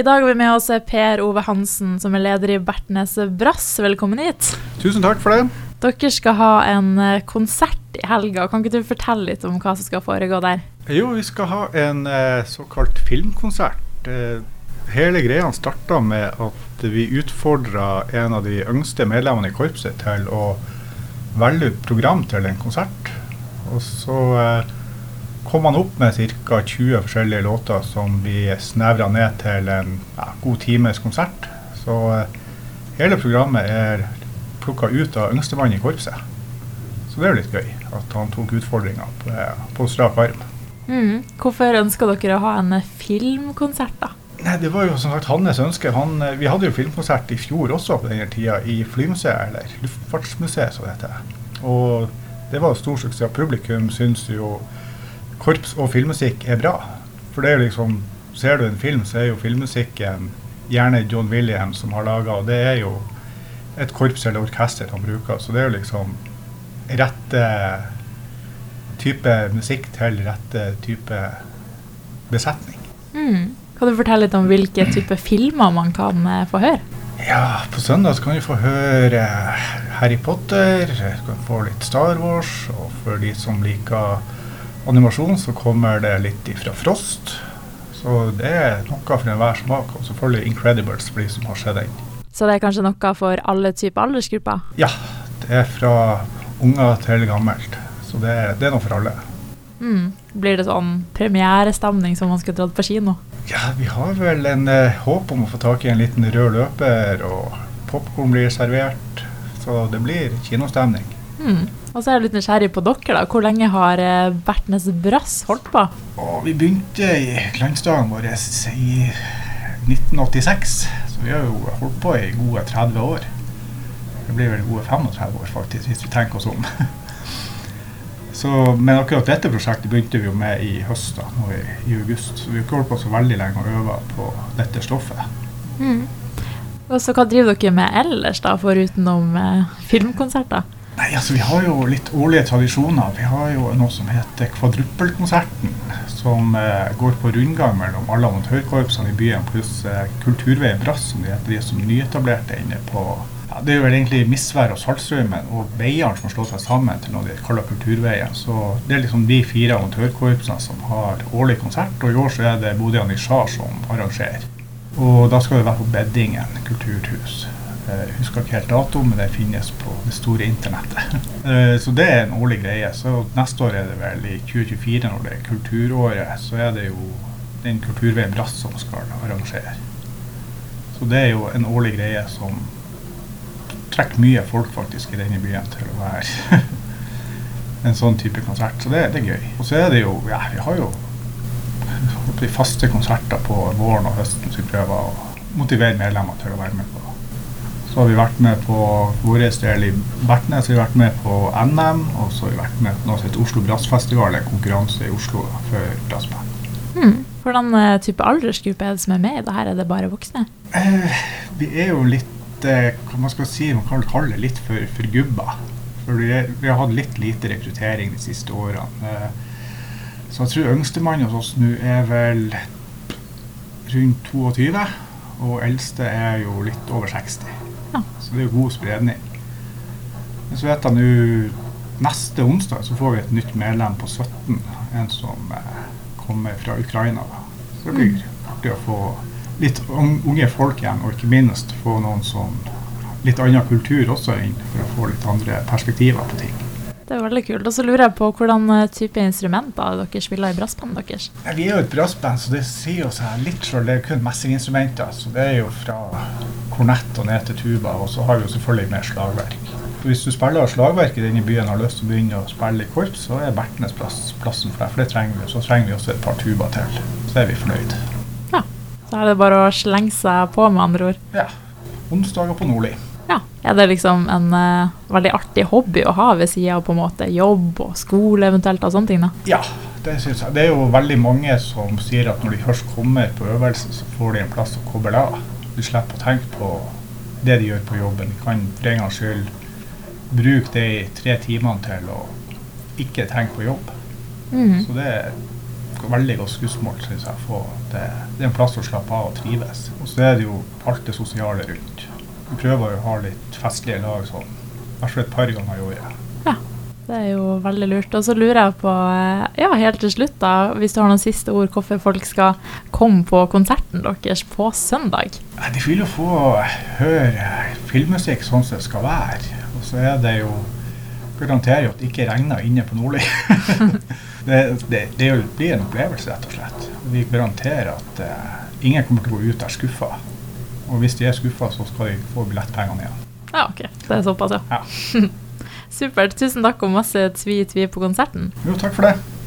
I dag har vi med oss Per Ove Hansen, som er leder i Bertnes Brass. Velkommen hit. Tusen takk for det. Dere skal ha en eh, konsert i helga. Kan ikke du fortelle litt om hva som skal foregå der? Jo, vi skal ha en eh, såkalt filmkonsert. Eh, hele greia starta med at vi utfordra en av de yngste medlemmene i korpset til å velge ut program til en konsert. Og så eh, kom han opp med ca. 20 forskjellige låter som vi snevra ned til en ja, god times konsert. Så eh, hele programmet er plukka ut av yngstemann i korpset. Så det er jo litt gøy at han tok utfordringa på, på strak arm. Mm. Hvorfor ønsker dere å ha en eh, filmkonsert, da? Nei, Det var jo som sagt hans ønske. Han, eh, vi hadde jo filmkonsert i fjor også på denne tida i Flymuseet, eller Luftfartsmuseet som det heter. Og det var stor suksess. Publikum syns jo korps og filmmusikk er bra. For det er jo liksom Ser du en film, så er jo filmmusikken gjerne John Williams som har laga, og det er jo et korps eller orkester han bruker. Så det er jo liksom rette type musikk til rette type besetning. Mm. Kan du fortelle litt om hvilke type filmer man kan eh, få høre? Ja, på søndag så kan du få høre Harry Potter, du kan få litt Star Wars, og for de som liker animasjon, så kommer det litt ifra Frost. Så det er noe for enhver smak, og selvfølgelig Incredibles for de som har sett den. Så det er kanskje noe for alle typer aldersgrupper? Ja, det er fra unger til gammelt. Så det, det er noe for alle. Mm. Blir det sånn premierestemning som man skulle dratt på kino? Ja, vi har vel en eh, håp om å få tak i en liten rød løper, og popkorn blir servert. Så det blir kinostemning. Mm. Og så er jeg litt nysgjerrig på dere. da. Hvor lenge har eh, Bertnes Brass holdt på? Og vi begynte i glansdagen vår i 1986, så vi har jo holdt på i gode 30 år. Det blir vel gode 35 år, faktisk, hvis vi tenker oss om. Så, men akkurat dette prosjektet begynte vi jo med i høst, da, nå i, i august. Så vi har ikke holdt på så veldig lenge og øve på dette stoffet. Mm. Og så Hva driver dere med ellers, da, forutenom eh, filmkonserter? Nei, altså Vi har jo litt årlige tradisjoner. Vi har jo noe som heter Kvadruppelkonserten. Som eh, går på rundgang mellom alle amatørkorpsene i byen, pluss eh, Kulturveien Brass, som de heter, de som nyetablerte inne på ja, Det er jo vel egentlig Misvær og Saltstraumen og veiene som har slått seg sammen til noe de kaller Kulturveien. Så det er liksom de fire amatørkorpsene som har årlig konsert, og i år så er det Bodø Anishar som arrangerer. Og da skal det være på Beddingen kulturhus. Jeg eh, husker ikke helt dato, men det finnes på det store internettet. Eh, så det er en årlig greie. Så neste år er det vel i 2024, når det er kulturåret, så er det jo den Kulturveien Brass som skal arrangere. Så det er jo en årlig greie som trekker mye folk faktisk i denne byen til å være en sånn type konsert. Så det, det, er gøy. Og så er det jo Ja, vi har jo faste konserter på våren og høsten som prøver å motivere medlemmer til å være med på. Så har vi vært med på vår del i Bertnes, vi har vært med på NM, og så har vi vært med på noe som heter Oslo Brassfestival, en konkurranse i Oslo for brassband. Hmm. Hvordan uh, type aldersgruppe er det som er med i det her? Er det bare voksne? Eh, vi er jo litt eh, hva man skal si, man kan kalle det litt for, for gubba. For vi, er, vi, har hatt litt lite rekruttering de siste årene. Eh, så jeg tror yngstemann hos oss nå er vel rundt 22, og eldste er jo litt over 60. Ja. Så det er god spredning. Men så vet jeg nå Neste onsdag så får vi et nytt medlem på 17, en som eh, kommer fra Ukraina. Da. Så det blir mm. artig å få litt unge folk igjen, og ikke minst få noen som litt annen kultur også inn, for å få litt andre perspektiver på ting. Det er veldig kult. Og så lurer jeg på hvordan eh, type instrumenter dere spiller i brassband deres? Ja, vi er jo et brassband, så det sier jo seg litt selv. Det er kun messinginstrumenter. Så det er jo fra kornett og ned til tuba. Og så har vi jo selvfølgelig mer slagverk. Hvis du spiller slagverk i denne byen og har lyst til å begynne å spille i korps, så er Bertnes plass, plassen for deg. For det trenger vi. Så trenger vi også et par tuba til. Så er vi fornøyd. Ja. Så er det bare å slenge seg på, med andre ord. Ja. Onsdager på Nordli. Ja. Er det liksom en uh, veldig artig hobby å ha ved sida av på en måte jobb og skole eventuelt og sånne ting? da? Ja, det syns jeg. Det er jo veldig mange som sier at når de først kommer på øvelse, så får de en plass å koble av. Du slipper å tenke på det de gjør på jobben. De kan for en gangs skyld bruke de tre timene til å ikke tenke på jobb. Mm. Så det, er veldig godt skussmål, syns jeg. Få det, det er en plass å slappe av og trives. Og så er det jo alt det sosiale rundt. Vi prøver å ha litt festlige lag sånn. Fall et par ganger i året. Det er jo veldig lurt. Og så lurer jeg på, eh, ja, helt til slutt, da, hvis du har noen siste ord, hvorfor folk skal komme på konserten deres på søndag? De vil jo få høre filmmusikk sånn som det skal være. Og så er det jo Garanterer jo at det ikke regner inne på Nordli. det, det, det blir en opplevelse, rett og slett. Vi garanterer at uh, ingen kommer til å gå ut der skuffa. Og hvis de er skuffa, så skal de få billettpengene igjen. Ja, ok. Det er såpass, ja. Ja. Supert. Tusen takk og masse tvi-tvi på konserten. Jo, takk for det.